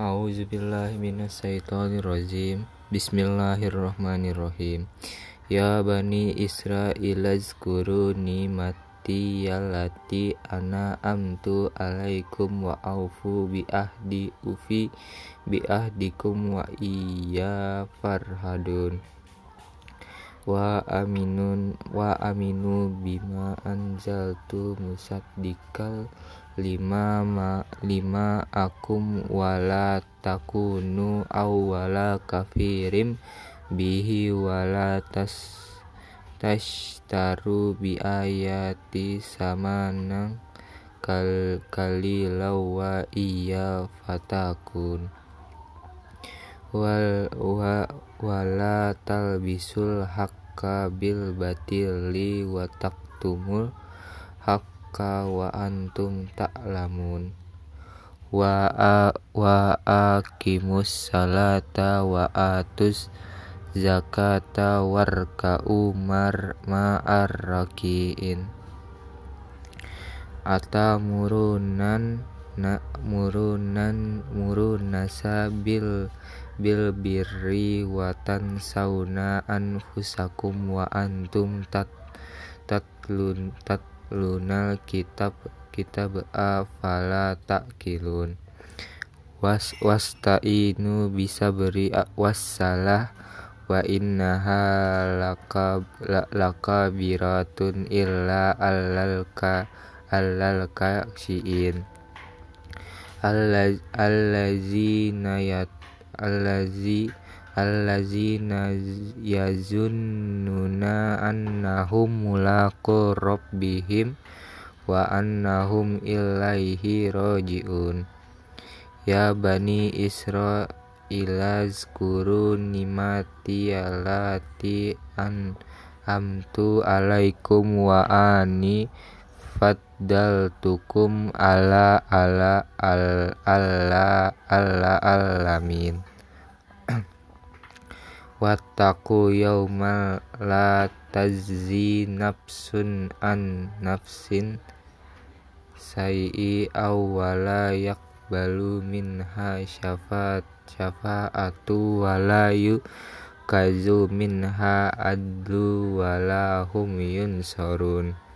A'udzubillahiminasyaitonirrajim Bismillahirrahmanirrahim Ya Bani Israel azkuru nimati yallati an'amtu alaikum wa aufu bi ahdi ufi bi ahdikum wa iya farhadun wa aminun wa aminu bima anzaltu musaddiqal lima ma lima akum wala takunu awwala kafirim bihi wala tas tashtaru bi ayati samanan kal kalilau wa iya fatakun. Wal wa wala talbisul haqqa bil batili wa taktumul haqqa wa antum ta'lamun. Wa a, wa aqimus salata wa atus zakata warka'u mar ma'ar rakiin atamurunan na murunan murunasa bil bil birri wa tansawna anfusakum wa antum tat tatlun tatlunal kitab kitab afala takilun. Was wasta'inu bisa beri wassalah wa innaha laka lakabiratun illa allal ka allal ka siin allazina yat allazi allazina yazunnuna annahum mulaqu rabbihim wa annahum ilaihi rajiun ya bani israila zkuru nimati alati an amtu alaikum wa ani faddaltukum ala ala al alla alla alamin. Wattaqu yawma la tazzi nafsun an nafsin. Sayyi awwala yakbalu minha syafaat syafa'atu wala yukazu minha adlu wala hum yunsarun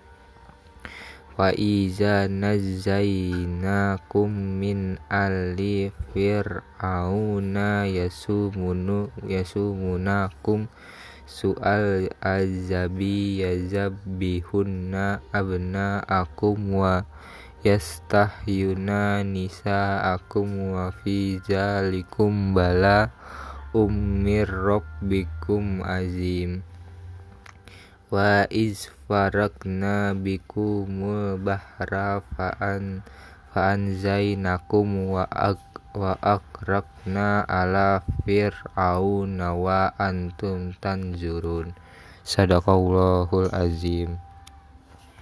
wa iza nazainakum min ali fir'auna yasumunu yasumunakum su'al azabi yazabihunna abna'akum wa yastahyuna nisa'akum wa fi zalikum bala ummir rabbikum azim wa iz farakna bikumul bahra fa'an fa'an zainakum wa ak wa akrakna ala fir'auna wa antum tanzurun. Sadaqallahul azim